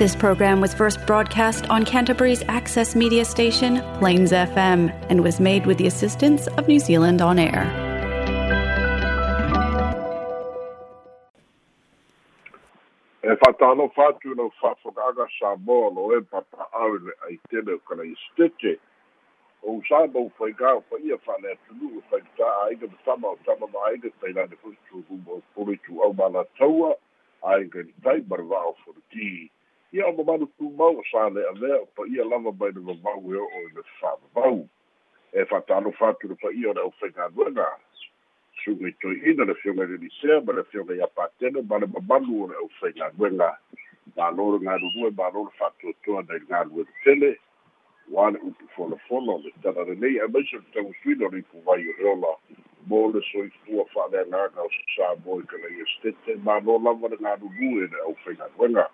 This program was first broadcast on Canterbury's access media station, Plains FM, and was made with the assistance of New Zealand On Air. e whatalo whatu no whawhakaga sa moa lo e papa au le ai tene o kana i stete o sa mo whai ka o whai a whale atunu o whai ta aiga me tama o tama ma aiga tai nane hui tu humbo o puri tu au mana taua aiga ni tai marwa o furu ki ia o mamanu tu mau o sa le a lea o pa ia lava mai na mamau e o o le whamau e whatalo whatu le pa ia o le au whenga nuenga suga i toi'ina le fioga i lelisea ma le fioga i apatele ma le mamalu o le ʻaufaigaluega malo le galulue malo le fa'atoatoa nai le galue tele ua le upu folofolo le tala lelei ae maise le tausuina o le ifuvai o le ola mo le soifua fa'aleagaga o sasamo i kalai estete malo lava le galulue le ʻaufaigaluega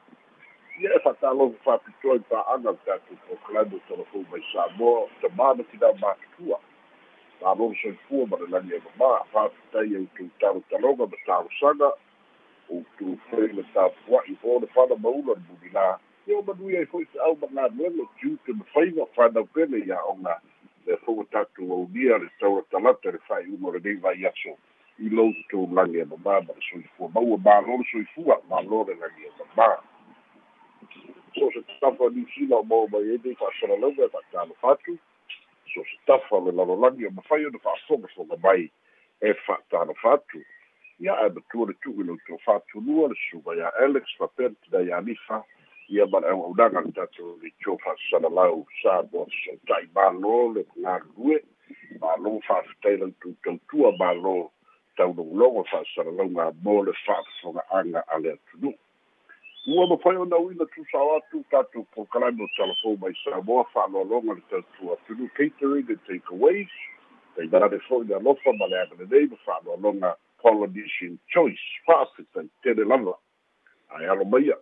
ia e fa'atalofa fa'apitoa i pa'aga le tatou telefou mai samoa tamana tinā matutua tālolo soifua ma le lagi e mamā fa'afitai au talotaloga ma talosaga ou tou fai le tapua'i fo le fana maula le mulilā ia o manui ai fo'i fe'au ma galuega o tiute ma faiga o fanau pele ia oga le foga tatou aunia le taula talata le fa'ai'uga o lenei vai aso i lou tou lagi e mamā ma le soifua maua mālo soifua mālo le lagi e mamā so se tafa niusila o mo mai ai nei fa'asalalauga e fa'atalofa atu so se tafa le lalolagi o mafai ona fa'afogafoga mai e fa'atalofa atu ia e matua le tu'u i loutou fa'atunua le suga ia alex fapena tina ia alifa ia ma le auaunaga le tatou leitio fa'asalalau sa mo fesoota'i mālō le galulue mālō fa'afitai loutou tautua mālō taulogologo fa'asalalauga mo le fa'afofoga'aga a le atunu'u ua mafai ona uina tusao atu tatou prokalame o telefon mai samoa fa'aloaloga le tautua atunu catering and take aways tainane fo'i le alofa ma le aga lenei ma fa'aloaloga polynesian choice fa'afitai tele lava. Ae alo maia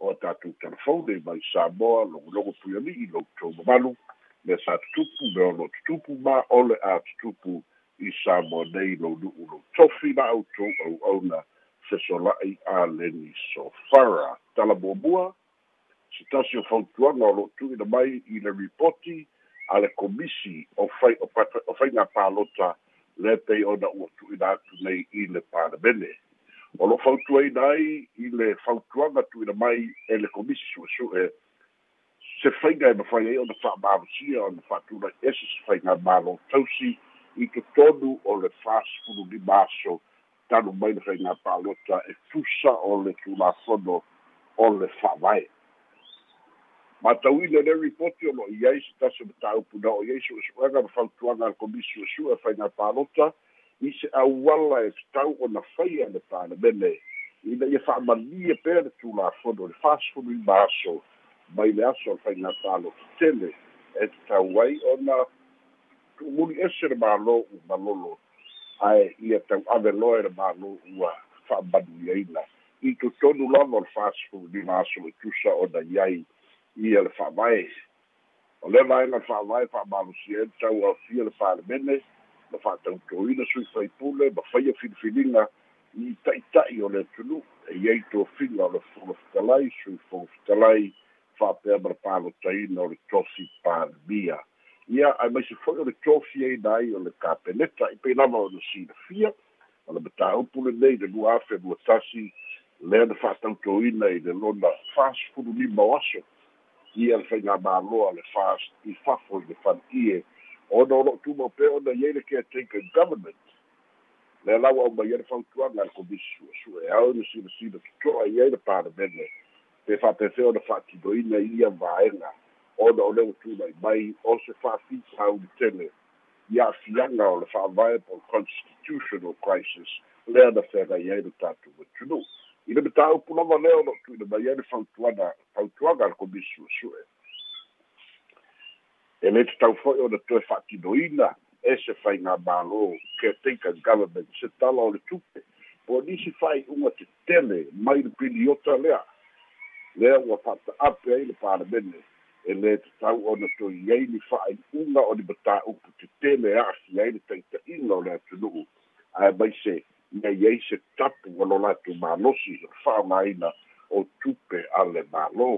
o tatou telefone mai samoa logologo puiali'i loutou mamalu me sa tutupu me ono tutupu ma ole a tutupu i samoa nei lou nu'u lou tofi na outou auauna fesola'i a leni sofara talamuamua se tasi o fautuaga o lo'o tu'ina mai i le ripoti a le komisi o fai o faiga palota le pei ona ua tu'ina atu nei i le palemene o lo'o fautuaina ai i le fautuaga tu'ina mai e le komisi su'esu'e se faiga e mafai ai ona fa'amalosia ona fa'atuna ese se faiga malo tausi i totonu o le fasfulu lima aso tanu mai le faiga palota e tusa o le tulafono o le fa'avae matauina le ripoti o lo'o i ai se tasi ma tāupuna o iai su'esu'ega ma fautuaga le komisi su'esu'e faiga palota i se auala e tatau ona faia le palemene ina ia fa'amalia pea le tulafono le fasfulu aso mai le aso le faiga palota tele e tatau ai ona tu'umuli ese le mālō u malolo ae ia tau'ave loa e le mālō ua fa'amanuiaina i totonu lava o le fasfulu lima aso i tusa ona iai ia le fa'avae o le vaega le fa'avae fa'amalosia e tau aofia le palemene ma fa'atautoina sui faipule ma faia filifiliga i ta'ita'i o le atunuu e iai tofiga o le folofetalai sui folofetalai fa'apea ma le palotaina o le tofi palemia ia ae maise fo'i o le tofi aina ai o le kapeleta i pei lava o le silafia o le mataupu lenei le lua afe lua tasi lea na fa'atautoina i le lona fasfulu lima o aso ia le faiga māloa le fast i fafo i le fan'ie ona o lo'o tuma pea ona iai le caretaker government. Le lau au mai ai le fautuaga le komisi su'esu'e au le silasila toto'a i ai le palemene pe fa'apefea ona fa'atinoina ia vaega ona o le utunai mai o se fa'afita au le tele. Ia afiaga o le fa'avae po constitutional crisis lea na feagai ai le tatou atunuu i le mataupu lava lea o lo'o tu'ina mai ai le fautuana fautuaga le komisi su'esu'e e lē tatau fo'i ona toe fa'atinoina e se faiga mālō caretaker government se tala o le tupe. Po nisi fa'ai'uga tetele mai le piliota lea. Lea ua fa'ata'ape ai le palemene e lē tatau ona toi ai ni fa'ai'uga o ni matā'upu tetele a'afi ai le ta'ita'iga o le atunu'u ae mai se ia iai se tapu o lo latou malosi o fa'amaina o tupe a le mālō.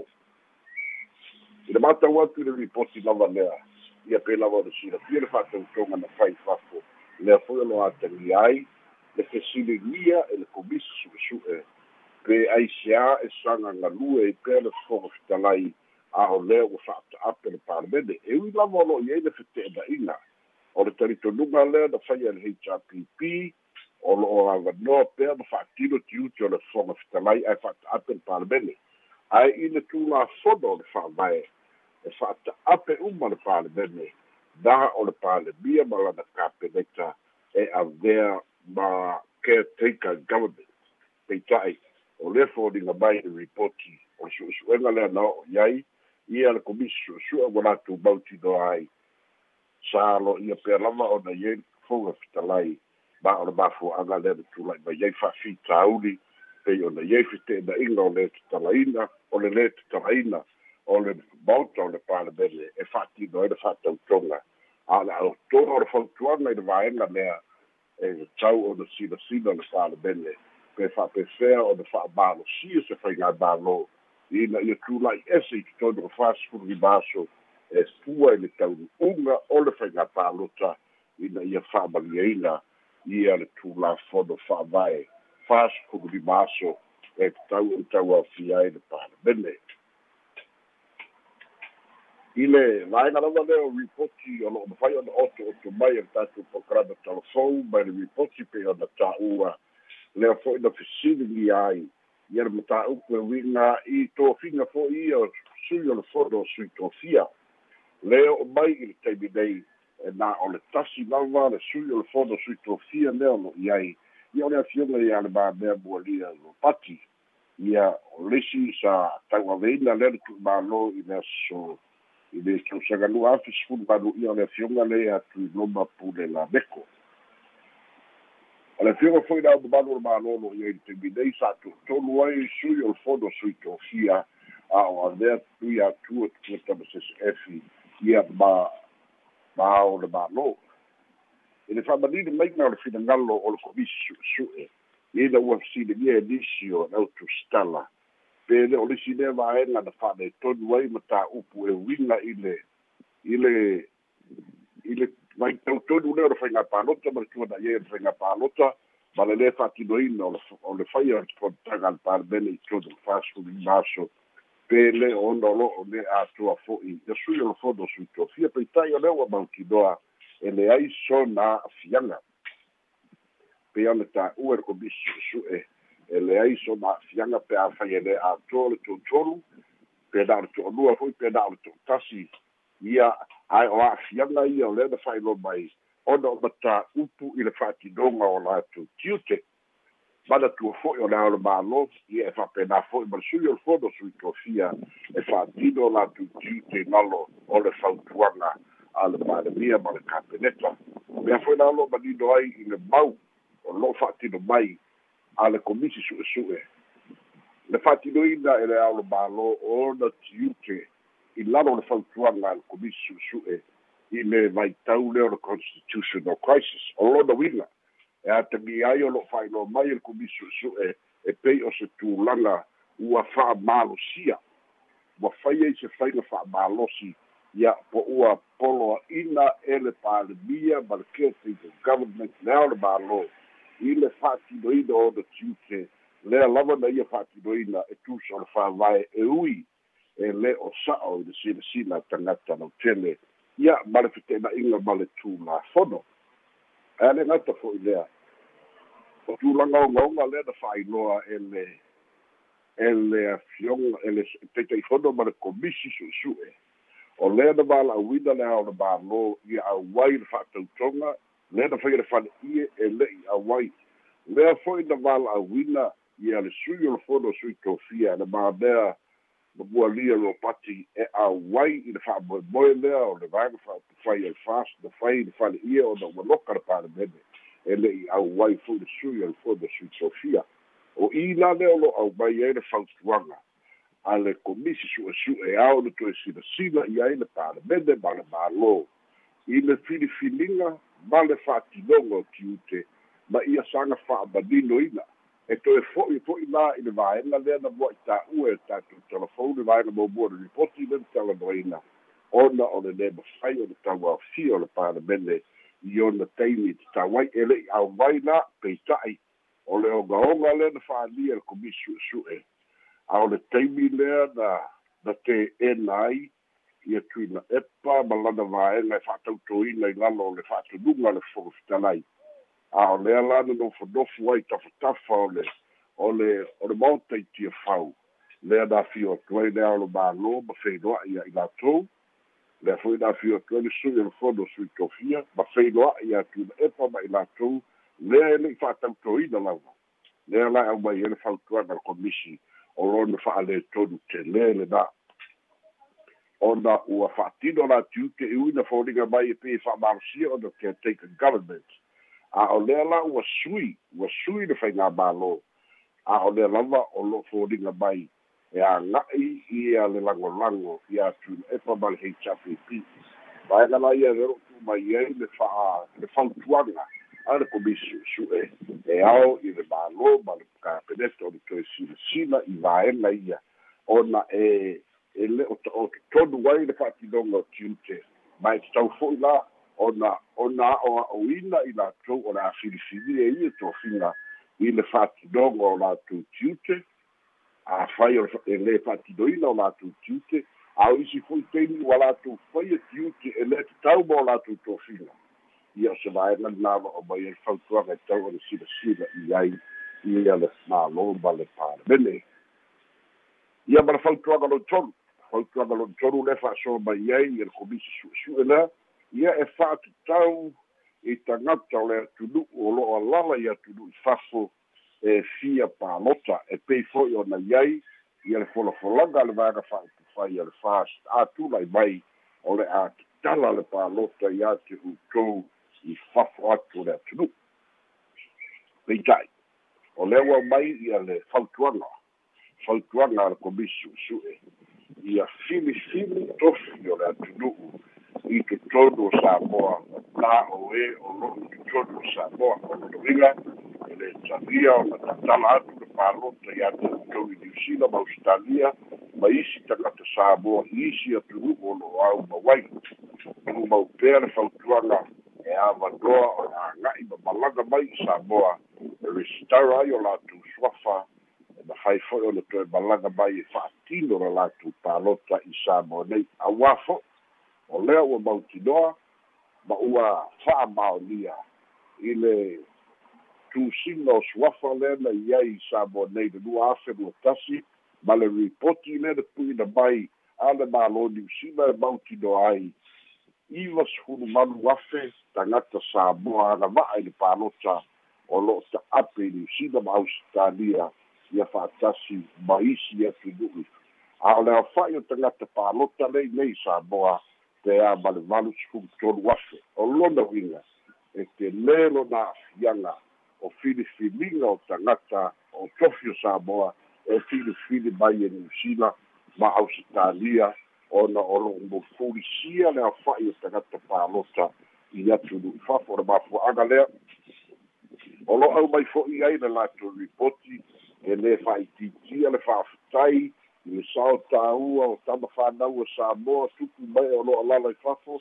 I le matau atu i le ripoti lava lea ia pe lava o le silafia le fa'atautoga na fai fafo lea foi o lo atagia ai le fesiligia e le komisi su'esu'e pe aisiā e. Saga galue i pea le fofoga fitalai a lea ua fa'ata'ape le palemene e ui lava o lo'i ai le fete'ena'iga o le talitonuga lea na faia le hrpp o lo'o avanoa pea ma fa'atino tiuti o le fofoga fitalai ae fa'ata'ape le palemene ae i le tulafono o le fa'avae e fa'ata'ape uma le palemene na o le palemia ma lana kapeneta e avea ma caretaker government peita'i o le foliga mai le ripoti o le su'esu'ega lea na o'o iai ia le komisi su'esu'e ua latou mautinoa ai. Sa lo ia pea lava ona iai foga fitalai. Ma o le mafua'aga lea le tula'i mai iai fa'afitauli pei ona iai fete'ena'iga o le tatalaina o le lē tatalaina o le maota o le palemene e fa'atino ai le fa'atautoga a le aotoa o le fautuaga i le vaega lea e tau o na silasila le palemene pe fa'apefea o na fa'amalosia se faigā mālō ina ia tula'i ese i totonu o fasfulu i maso e fua i le taunu'uga o le faigā palota ina ia fa'amaliaina ia le tulafono fa'avae fasfulu i maso e tau o tau afia ai le palemene i le vaega lava lea o ripoti o lo'o mafai ona oto mai e le tatou pokalama telefou mai le ripoti pe ona ta'ua lea fo'i na fesiligi ai ia le mataupu e uiga i tofiga fo'i ia sui o le fono sui tofia. Lea o mai i le taimi nei e na o le tasi lava le sui o le fono sui tofia lea lo'i ai. Ia o le afioga ia le mamea mualia lo pati. Ia o lesi sa tauaveina lea le tu'umālō i le aso. I le tausagalua afe sefulu manu'ia o le afioga le atu i loma pule la meko o le afioga fo'i na mamalu o le malolo ia i le taimi nei sa to'atolu ai sui o le fono sui tofia a o avea tui atua tamasese ia ma ma o le mālō i le fa'amanini maiga o le finagalo o le komisi su'esu'e ina ua fesiligia e nisi o autostala pe le o lisi lea vaega na fa'aletonu ai ma tā'upu e uiga i le i le i le mai tautonu lea o le faigā palota ma le tuana'i ai le faigā palota ma le lē fa'atinoina o le o le faia fonotaga le palemene i le fasuli maso pe le ona o lo'o le atoa fo'i ia sui o le fono peita'i o lea ua mautinoa e leai sona a'afiaga pe ona ta'ua le komisi su'esu'e e leai so ma'afiaga pe afai e lē atoa le totolu pena o le to'alua fo'i pena o le to'atasi ia ae o a'afiaga ia o lea na fa'ailo mai. Ona o matā'upu i le fa'atinoga o latou tiute mana tua fo'i o le ao le mālō ia e fa'apena fo'i. Ma le sui o le fono sui tofia e fa'atino o latou tiute galo o le fautuaga a le palemia ma le kapeneta. Mea foi na lo manino ai i le mau o lo'o fa'atino mai a le komisi su'esu'e. Le fa'atinoina e le aolo mālō ona tiute i lalo le fautuaga a le komisi su'esu'e i le vaitau lea o le constitutional crisis o lona uiga. E atagi ai o lo'o fa'ailoa mai e le komisi su'esu'e e pei o se tulaga ua fa'amalosia ua fai ai se faiga fa'amalosi ia po ua poloa'ina e le palemia ma le caretaker government lea o le mālō i le fa'atinoina o na tiute lea lava na ia fa'atinoina e tusa o le fāvae e ui e lē o sa'o i le silasila tagata lautele ia ma le fete'ena'iga ma le tulafono ea le gata fo'i lea. O tulaga ogaoga lea na fa'ailoa e le e le afioga e le taitaifono ma le komisi su'esu'e o lea na vala'auina le ao le mālō ia auai le fa'atautoga lea na faia le fale'ie e le'i auai lea fo'i na vala'auina ia le sui o le fono sui tofia le mamea ma mualia lo pati e auai i le fa'amoemoe lea o le vaga fa'atufai ai fas na fai le fale'ia ona ua loka le palemene e le'i auai fo'i le sui o le fono sui tofia o i la lea o lo aumai ai le fautuaga a le komisi su'esu'e ao le toe silasila i ai le palemene ma le mālō i le filifiliga ma le fa'atinoga o tiute ma ia saga fa'amaninoina e toe fo'i fo'i la i le vaega lea na moa'i tā'ua e tatou telefone vaega maumua le ripoti le talanoaina ona o le lē mafai o le tauaofia o le palemene i ona taimi te tauai e le'i auvai la peita'i o le ogaoga lea na fa'alia le komisi su'esu'e a o le taimi lea na na te'ena ai ia tuina epa ma lana vaega e fa'atautoina i lalo o le fa'atunuga le fogofitalai a o lea na nofonofu ai tafatafa o le o le o le maota i tia fau. Lea na atu ai lea o le mālō ma feiloa'i ia i latou lea fo'i na atu ai le sui o fono sui tofia ma feiloa'i ia tuna epa ma i latou lea e le'i fa'atautoina lava lea la au mai e le fautuaga le komisi o lona fa'alē tonu telē lenā ona ua fa'atino latiu ke iuina foliga mai e pe fa'amalosia ona caretaker government a o lea la ua sui ua sui le faigā mālō. A o lea lava o lo'o foliga mai. E aga'i ia le lagolago ia tuna epa ma le hpp vaega la ia le lo'o tumai ai le fa'a le fautuaga a le komisi su'esu'e e. Ao i le mālō ma le kapeneta o le toe silasila i vaega ia. Ona e e le o o tonu ai le fa'atinoga o tiute mai te tau fo'i la ona ona a'o a'oina i latou o le a filifili e ia tofiga i le fa'atinoga o latou tiute. Afai e lē fa'atinoina o latou tiute. A o isi fo'i teimi ua latou faia tiute e lē tatau ma o latou tofiga ia o se vaega o mai e le fautuaga e tau o silasila i ai ia le mālō ma le palemene ia ma le fautuaga lo tolu fautuaga lo tolu le fa'aso mai ai ia le komisi su'esu'e lea ia e fa'atatau i tagata o le atunu'u o lo'o alala i atunu'u fafo e fia palota e pei fo'i ona iai ia le folafolaga le vaga fa'autufai ia le fast atulai mai o le a tatala le palota iā te utou i fafo atu le atunuu peita'i o le ua mai ia le fautuaga fautuaga a le komisi su'esu'e ia filifili tofi o le atunu'u i totonu o samoa la o e lo'u totonu o samoa o loloiga e le talia o na tatala atu le palota iā te utou i niusila ma australia ma isi tagata samoa isi atunu'u o lo'o au mauai uma upea le fautuaga e avanoa o le aga'i ma malaga mai i samoa e resitara ai o latou suafa e mafai fo'i o le toe malaga mai e fa'atino le latou palota i samoa nei auā fo'i lea ua mautinoa ma ua fa'amaonia i le tusiga o suafa lea na iai i samoa nei le lua afe lua tasi ma le ripoti lea le pu'ina mai a le mālō niusila e mautinoa ai. Iva sefulu malu afe tagata samoa agava'a i le palota o lo'o ta'ape i niusila ma ausitalia ia fa'atasi ma isi atu nu'u a o le afa'i o tagata palota lei nei samoa pe a ma le valu sefulu tolu afe o lona uiga e te lē lona afiaga o filifiliga o tagata o tofi o samoa e filifili mai e niusila ma ausitalia ona o lo'o mofulisia le afa'i o tagata palota i atu lu'i fafa o mafua'aga lea. O lo au mai fo'i ai le latou ripoti e lē fa'aitiitia le fa'afetai i le sao tāua o tama whānau o Samoa tupu mai o lo'a lala i fafo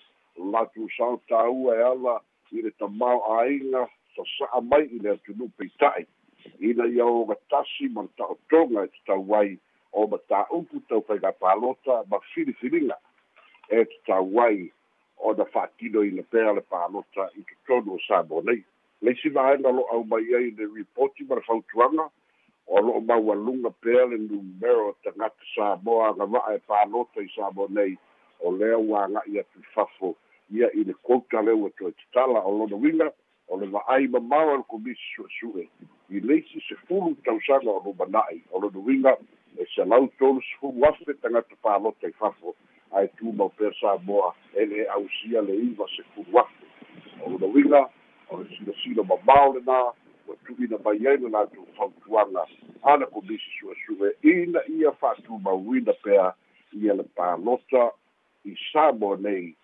latou sao tāua e ala i le tamao ainga sa sa'a mai i le atunu peita'i ina ia o gatasi ma le ta'otoga e tatau ai o mataupu tau faiga palota ma filifiliga e tatau ai ona fa'atino ina pea le palota i totonu o sabo nei. Leisi vaega lo au mai ai le ripoti ma le fautuaga o lo'o maualuga pea le numero tagata samoa agava'a e palota i sabo nei. O lea ua aga'i atu fafo ia i le kota le ua toe tatala o lona uiga o le va'ai mamao e le komisi su'esu'e i leisi sefulu tausaga o lumana'i o lona uiga e se lau tolu sefulu afe tagata palota i fafo ae tumau pea samoa e le ausia le iva sefulu afe o lona uiga o le silasila mamao lenā ua tu'ina mai ai le latou fautuaga a le komisi su'esu'e ina ia fa'atumauina pea ia le palota i samoa nei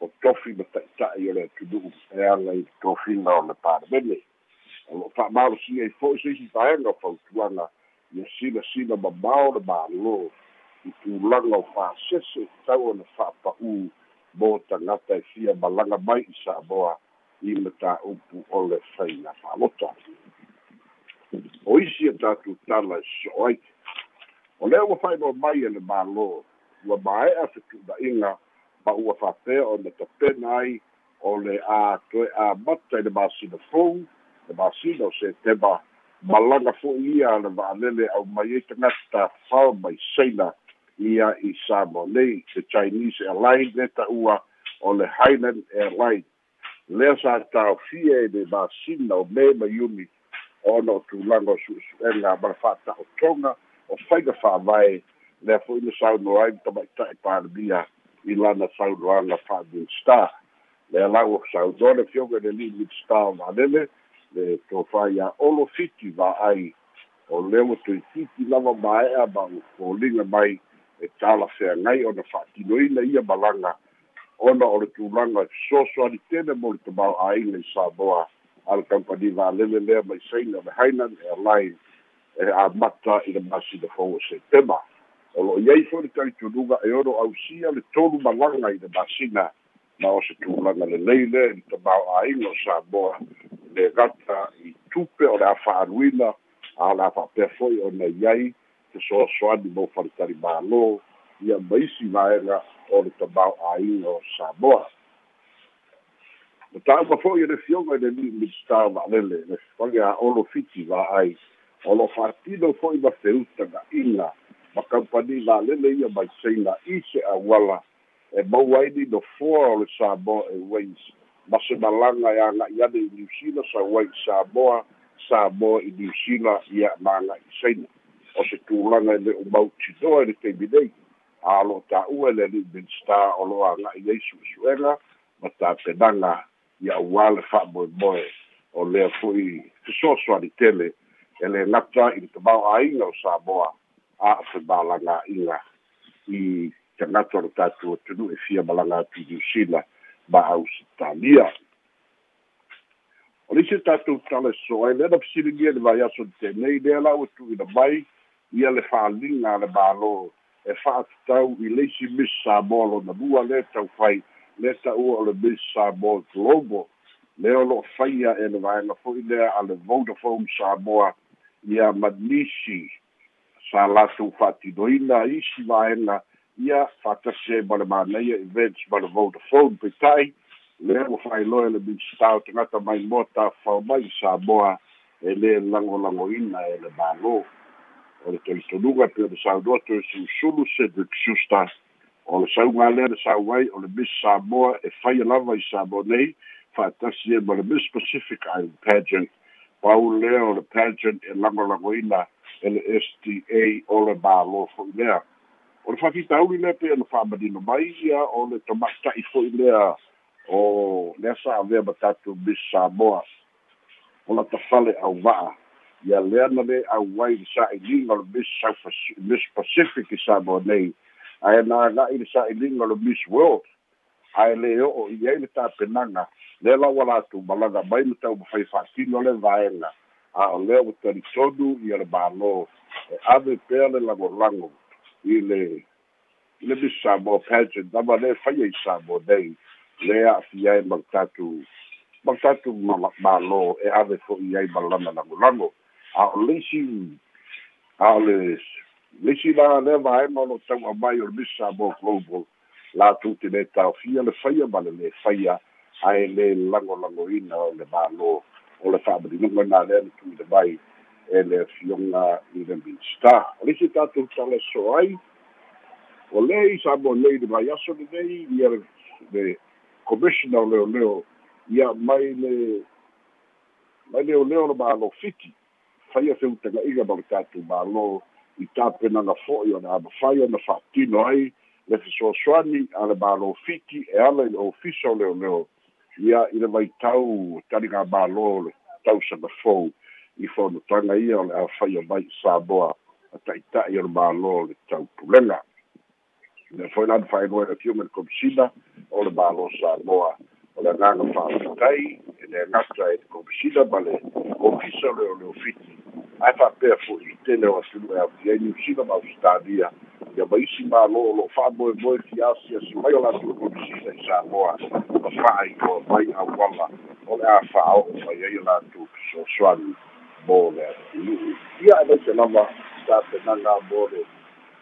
o tofi ma ta'ita'i o le atunu'u e aga i tofiga o le palemene o lo'o fa'amalosia i fo'i seisi taega o fautuaga ia silasila mamao le mālō i tulaga o fa'asese tau ona fa'apa'ū mo tagata e fia malaga mai i samoa i le tāupu o le faina fa'alota o isi e tatou tala e so'o ai o lea ua fa'ailoa mai e le mālō ua mae'a fetu'una'iga ma ua fa'apea o le tapena ai o le a toe amata i le masina fou le masina o setema malaga fo'i ia le va'alele au mai ai tagata tafao mai saina ia i samoa nei le chinese airline le ta'ua o le highland airline lea sa taofia e le masina o me mai uni ona o tulaga o su'esu'ega ma le fa'ata'otoga o faiga fa'avae lea fo'i le saunoai tamaita'i palemia i lana saunoaga fa'amin star. Le alau o saunoa le fioga le limit star valele le tofai a olo fiti va'ai o le ua toitiiti lava mae'a ma ua foliga mai e tala feagai ona fa'atinoina ia malaga ona o le tulaga e fesoasoani tele mo le tamao āiga i samoa. A le kampani valele lea mai saina le hainan airline e amata i le masina fou o septema o lo'o iai foi le talitunuga e ono ausia le tolu malaga i le masina ma o se tulaga lelei lea i le tamao āiga o samoa le gata i tupe o le afa'aluina a le afa'apea fo'i ona iai te soasoani mo faletali mālō ia maisi vaega o le tamao āiga o samoa. O ta'upa fo'i e le fioga i le li'i midstar va'alele le fage a olo fiti va'ai o lo fa'atino fo'i ma feuta ga'iga ma kampani va'alele ia mai seina ise auala e mau ai ni no foa o le samoa airways. Ma se malaga e aga'i ane i niusila sauai i samoa samoa i niusila ia maga'i saina o se tulaga e le'u mautinoa i le taimi a lo'o tā'ua le ali'i minstar o lo'o aga'i ai su'esu'ega ma tapenaga ia auā le fa'amoemoe o lea fo'i fesoasoani tele e le gata i le tamao āiga o samoa a fe malagā'iga i tagata o le tatou atunuu e fia malaga atu niusila ma ausitalia o lisi tatou tala so ai lena fesiligia le vaiaso le tenei lea lau e tu'uina mai ia le fa'aliga le mālō e fa'atatau i leisi miss samoa lona lua le taufai le ta'ua o le miss samoa global lea o lo'o faia e le vaega fo'i lea a le vodafone samoa ia manisi sa latou fa'atinoina isi vaega ia fa'atase ma le manaia events ma le vodafone peita'i lea ua fa'ailoa e le minsitao tagata mai moa tafao mai samoa e lē lagolagoina e le mālō o le tolitonuga pe o le saunoa toe sulusulu cedric susta o le sauga lea le sauai o le miss samoa e faia lava i samoa nei fa'atasi e ma le miss pacific island pageant pau lea o le pageant. E lagolagoina e le sta o le mālō fo'i lea. O le fa'afitauli lea pe ona fa'amanino mai ia o le tama'ita'i fo'i lea. O lea sa'avea ma tatou miss samoa o la tafale auva'a ia lea na le auai le sa'iliga o le miss south miss pacific i samoa nei. Ae na aga'i le sa'iliga o le miss world. Ae lē o'o i ai le tapenaga lea laua latou malaga mai ma tau mafai fa'atino le vaega a o lea ua talitonu ia le mālō. E ave pea le lagolago i le i le miss samoa pageant. Lava le faia i samoa nei. Lea a'afia ai ma le tatou ma le tatou mālō e ave fo'i ai ma lana lagolago a o leisi a o le leisi la lea vaega o lo tau'a mai o le miss samoa global. Latou te lē taofia le faia ma le faia ae lē lagolagoina o le mālō o le fa'amalinoga na lea le tuina mai e le afioga i le minstar o leisi tatou tala so ai. O lē i sa mo nei le mai aso lenei ia le commissioner o leoleo ia mai le mai leoleo le mālō fiti faia feutaga'iga ma le tatou mālō i tapenaga fo'i o le amafai ona fa'atino ai le fesoasoani a le mālō fiti e ala i le ofisa o leoleo ia i le vaitau taliga mālō le tausaga fou i fonotaga ia o le afai o mai samoa a ta'ita'i o le mālō le taupulega le foi lana fa'ailoa le le komisina o le mālō samoa o le agaga fa'afitai e le gata e te komisina ma le komisa le o le ofiti fo'i i atunu e afiai niusila ma ausitalia ia ma isi mālō o lo'o fa'amoemoe fiasiasi mai o latou komisina i samoa ma fa'ailoa mai auala o le a fa'ao'o mai ai o latou fesoasoani mo le atunu'u ia e maise lava tapenaga mo le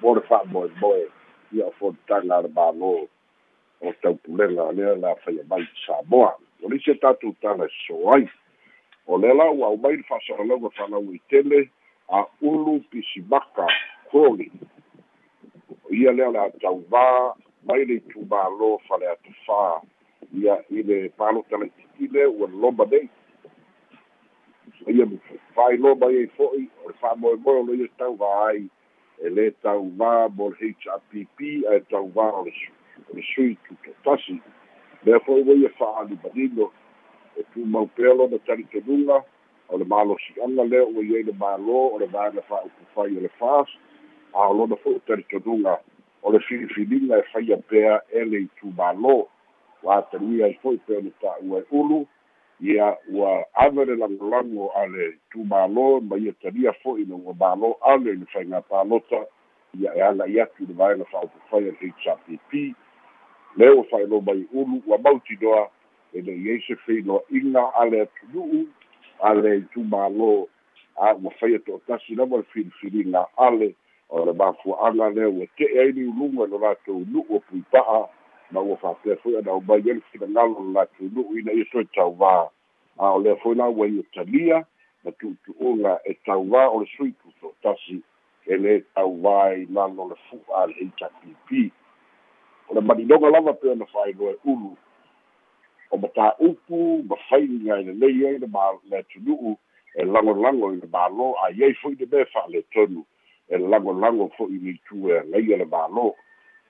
mo le fa'amoemoe ia o fotaga le mālō o taupulega lea la faia mai samoa o le isi tatou tala e so ai o le la ua mai le fa'asalalauga fa'alau i tele a ulu pisimaka koli ia lea le atauvā mai le itumālō fale atafā ia i le palota laiti'ile ua loloma nei ia fa'ailoa mai ai fo'i o le fa'amoemoe o lo ia tauvā ai. E lē tauvā mo le happ ae tauvā o le sui tutotasi lea fo'i ua ia fa'alimalino e tumau pea lona talitonuga o le malosi'aga lea ua iai le mālō o le vaega fa'aupufai o le fas a o lona fo'i talitonuga o le filifiliga e faia pea e le itumālō ua atalia ai fo'i pea le ta'ua e ulu ia ua ave le lagolago a le itumālō ma ia talia fo'i le ua mālō ale i le faigā palota ia e ala i atu le vaega fa'aupufai o le hpp le ua fa'ailoa mai ulu ua mautinoa e le iai se feiloaʻiga a le atunu'u a le itumālō a ua faia to'atasi lava le filifiliga ale o le mafua'aga lea ua te'e ai ni uluga lo latou nu'u o puipa'a ma ua fa'apea fo'i ana o mai ai le finagalo lo latou nu'u ina ia toe tauvā a o lea foi la ua ia talia na tu'utu'uga e tauvā o le sui tuto'atasi e lē tauvā i lalo le fu'a a le hpp o le malinoga lava pe ona fa'ailoa e ulu o matāupu ma faiga i lelei ai le le atunu'u e lagolago i le mālō a iai fo'i le mea fa'aletonu e lagolago fo'i ni tu e agaia le mālō.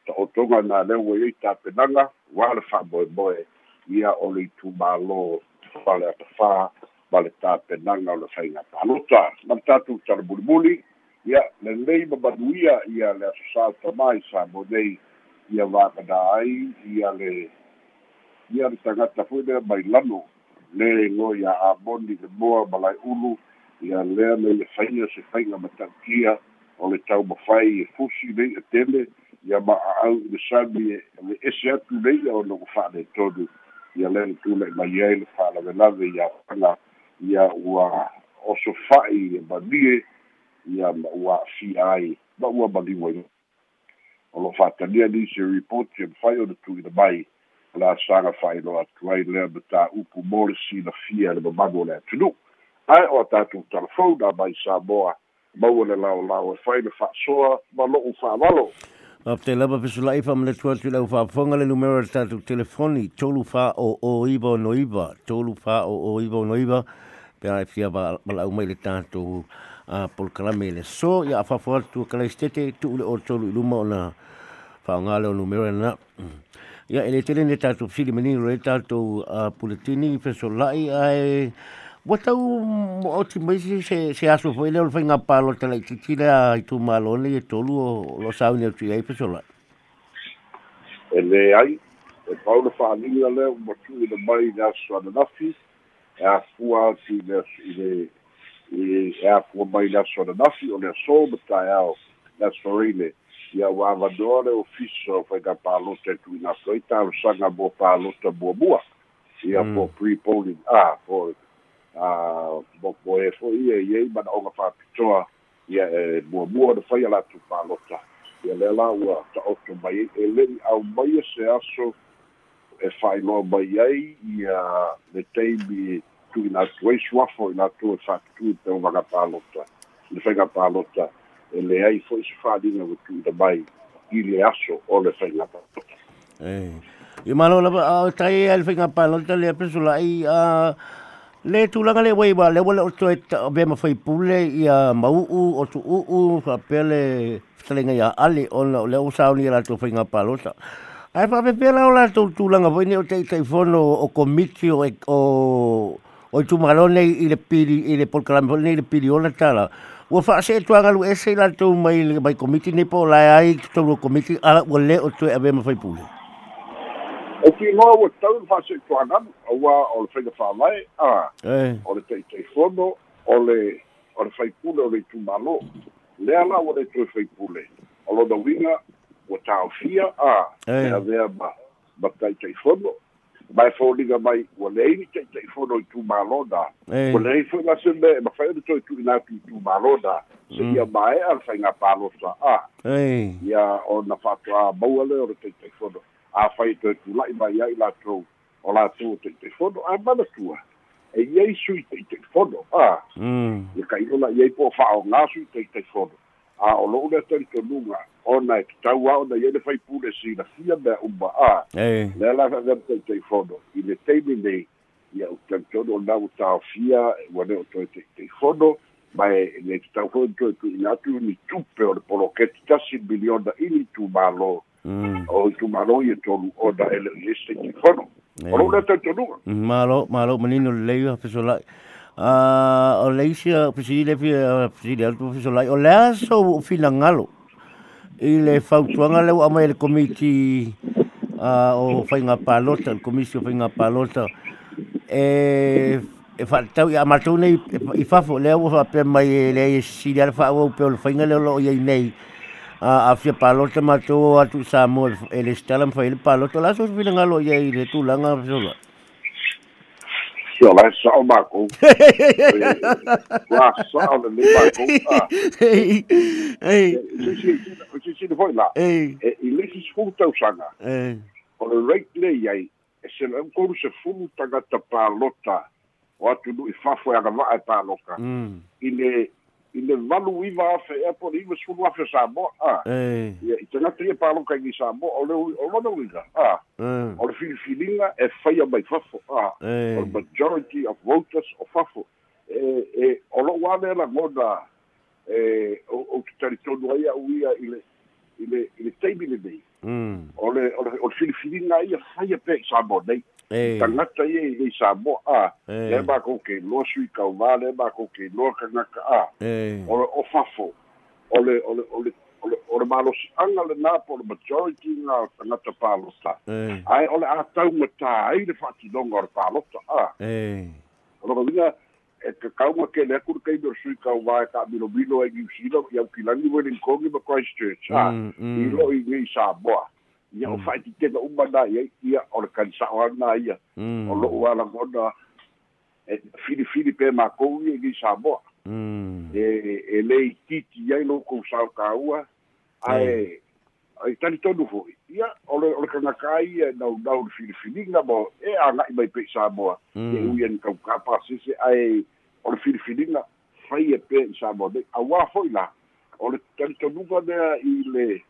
Ta'otoga na lea ua iai tapenaga ua le fa'amoemoe ia o le itumālō ma le atafā ma le tapenaga o le faiga palota ma le tatou talamulimuli ia lelei mamanuia ia le asosā tamā i sa mo nei ia va'akana ai ia le ia le tagata foi lea mai lano le go ia amoni le moa ma lai ulu ia lea me le faia se faiga matautia o le taumafai e fusi nei e tele ia ma a'au i le sami e le ese atu nei o logo fa'aletonu ia le le tula'i mai ai le fa'alavelave ia aga ia ua oso fa'i e manie ia ma ua a'afia ai ma ua maliu ai o lo fa'atania nisi report ia mafai ona tu'ina mai la saga fa'ailoa atu ai lea ma tāupu mo le silafia le mamagu o le atunuu ae o a tatou telefona mai samoa maua le laolao e fai le fa'asoa ma lo'u fa'avalo a te lava pesula'i atu i lau fa'afoga le numero le tatou telefoni tolu fa o o noiva tolu fa o o iva o noiva pe fia ba lau mai le tatou a polkalame le so ia a fa'afo atu kalai stete tu le o tolu i luma o na fa'aogale o numero na ia ele tele ne tatou fili mani le tatou a puletini fesola'i ai Wa tau o ti mai se se aso foi le o fai nga palo te lai titi a i tu e tolu o lo sau ni tu ai pesola. E le ai, e pau le wha le o matu i le mai le aso ana nafi, e a fua ti le i le e a fua mai le aso ana nafi o le aso mata au le aso. Ia wa avadoa le ofiso fai nga palo te tu ina so i tau sanga bo palo te bua. Bua. Ia po pre-polling, ah, po a mo e fo ia ia ma o fa pitoa ia e mo mo de fa ia la tu pa lota ia le la ua ta o to mai e le au mai se aso e fa no mai ai ia le teibi tu na tu e swafo na tu fa tu te o vaga pa lota le fa ga pa lota e le ai fo se fa dinga o tu da mai i le aso o le fa ga pa lota eh i malo la tai al fa ga pa lota le pesula i a Le tūlanga le wei wa le wale o toi o be ma fai pule i a mau o tu u u fa pele fitalenga ia ali o le o sao ni la tu fai ngā palota. Ai pa pe pela o la tu tūlanga wei ne o te te fono o komiti o o o tu malone i le pili i le polkalame i le pili o na tala. Ua fa se tuanga lu ese la tu mai mai komiti ne po la ai tu komiti ala o le o a be ma fai pule. o filoa ua tau le fa'ase'ituagalu aua o le faiga fa'avae a e o le taʻitaʻifono o le o le faipule o le itumālō lea la ua le toe faipule o lona uiga ua taofia a E. lea ma ma taʻitaʻifono mae foliga mai ua leai ni taʻitaʻifono i tumālō na e ua leai foi lase me mafai ona toe tu'ina atu i tumālō na se ia maea le faiga palosa a. E ia ona fa'ato'a maua le o le taʻitaʻifono afai toe tula'i mai ai latou o latou taʻitaʻifono a manatua. E iai sui taʻitaʻifono a. Mm. Ia kaino la iai po fa'aogā sui taʻitaʻifono a o lo'u lea talitonuga ona e tatau a ona iai le faipule silafia mea uma a e lea la fa'avea taʻitaʻifono i le taimi nei ia o talitonu o nau taofia ua le o toe taʻitaʻifono mae le tatau foi toe tu'ina atu ni tupe o le poloketi tasi miliona ili tumālō mm o i tumālō ia tolu ona e o lo'u lea talitonuga malo malo manino le leio fesolai a o leisia pisi le le alto fesolai o lea i le fautuanga leu a mai le komiti uh, o whainga pālota, le komisi o whainga pālota, e, e whaatau i amatou nei i whafo, leu o whape mai le e siri ala wha au peo le whainga leu loo iei nei, uh, a afia pālota matou atu sa mo e le stalam whai pālota, la so whina ngalo iei le tūlanga, so. Sia la sa'o mākou. Ua sa'o le le mākou. Ei, ei, si si si si le foi la. ei, E i le si fulu tausanga. ei, O le rate le iai. E se le mkoru se fulu tagata pālota. O atu nu i fafo e agava'a e pāloka. mm, I le i le valu iwa afe e po le iwa sulu afe Samoa. Ah. ei, Ia i te ngata ia pāloka i Samoa. O le o lona uiga. Ah. mm, O le filifilinga e whaia mai fafo. Ah. ei, o majority of voters o fafo e e o lo wane la ngona e o o te taritonu ai au ia i le i le i le teimi le nei mm, o le o le o le filifilina ia whaia pe i Samoa nei ei, tangata ia i i Samoa a le ma ko ke loa sui kau wā le ma ko ke loa kangaka a o le o fafo o le o le o le o le o le malosi anga le nā po le majority ngā tangata pālota. Ei, ai o le a tau matā ai le whātinonga o le pālota a. Vinga e ka kaunga ke le kur kai do sui kau vai ka mino mino e giu sino i au kilangi wele kongi ma Christchurch ha Mm, mm. i lo i ngi sa boa ia o fai ti te na na ia ia o le kan sa o na ia. Mm, o lo wala ngona e fili fili pe ma kou i ngi sa boa mm, e e le i titi ia i lo kou sa ka ua ai ai tani tonu foi ia o le o le kanga kai e nau nau fili fili nga mo e a ngai mai pe sa boa e mm, uien kau kapa sisi ai o le filifilinga fai e pe i sa mo a wā foi la o le talitonuga mea i le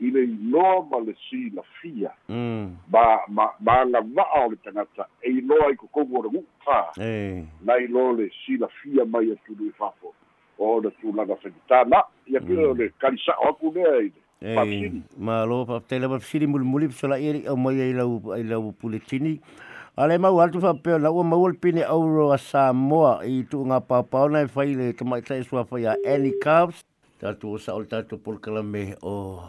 i le iloa ma le si la fia. Mm, ma ma ma nga va'a o le tangata e iloa i kokongo o le upa. Ei, na ilo le si la fia mai atu i fafo o le tulaga whakitana ia pira o le karisao aku lea i le ei, Papsini. ma lo pa tele pa siri mul muli sola iri au mai ai lau ai lau puletini. Ale mau altu fa pe la o mau al pine auro a Samoa i tu nga pa pa na fai le te mai tai sua fai a any cubs ta tu sa ol ta tu por kala me o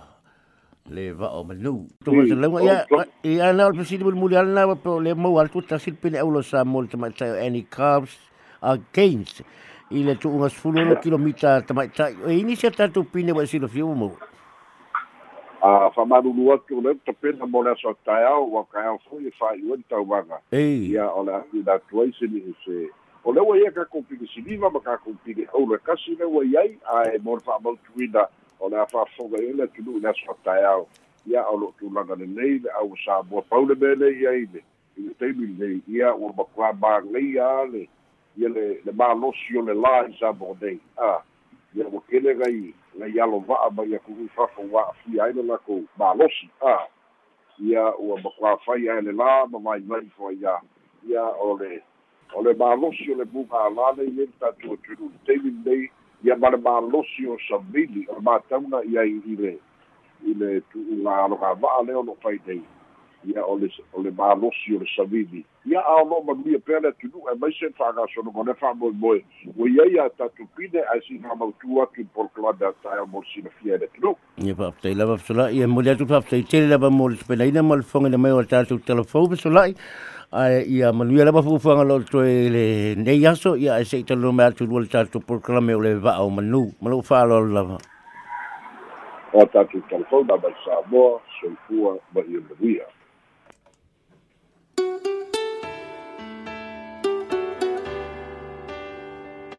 le va o manu tu Si, va le o- ya o- i ana al pesi mul muli al na pe le mau altu ta sil pine auro Samoa te mai tai any cubs against i le tu nga sfulu kilomita te mai tai e inicia ta tu pine wa silo fiu mo a whamaruru atu le ta pena mo le aso tai au wa kai au foi e whai uen tau wanga ei. Ia o le atu da tuai se ni se. O le wai e ka kompini siliva ma ka kompini au le kasi le wai ai a e mor wha mau tuina o le a fonga e le tunu le aso au. Ia o lo tu langa le le au sa mua paule me le ia i le. I le teimi le ia o ma kua ma ngai a le. Ia le le ma losi o le la i sa mo nei. A ia mo kele gai ngai alo va'a mai a kuhui fafo wa fi ai le lako ma losi. A ia ua makua fai ai le la ma mai mai fo ia. Ia o le o le malosi o le buka alane i le tatu o tunu teimi nei ia ma le malosi o samili o le matauna ia i le i le tu nga alo ka va'a leo no fai nei ia o le o le malosi o le savili ia aolo manuia pea le atunuu e mai se fa'agasonogo le fa'amoemoe ua iai a tatupine ae si fa'amautū atu i polokalame atae mo le sinafia e le atunuu ia fa'afetai lava fesola'i e mo le atu fa'afetai tele lava mo le tupenaina mo le foga mai o le tatou telefou fesola'i ae ia manuia lava fuafuaga lo toe le nei aso ia e se'i talolo mai atu lua le tatou polokalame o le va'ao manu ma lo'u fa'aloalo lava o tatou telefou na mai samoa soifua ma ia manuia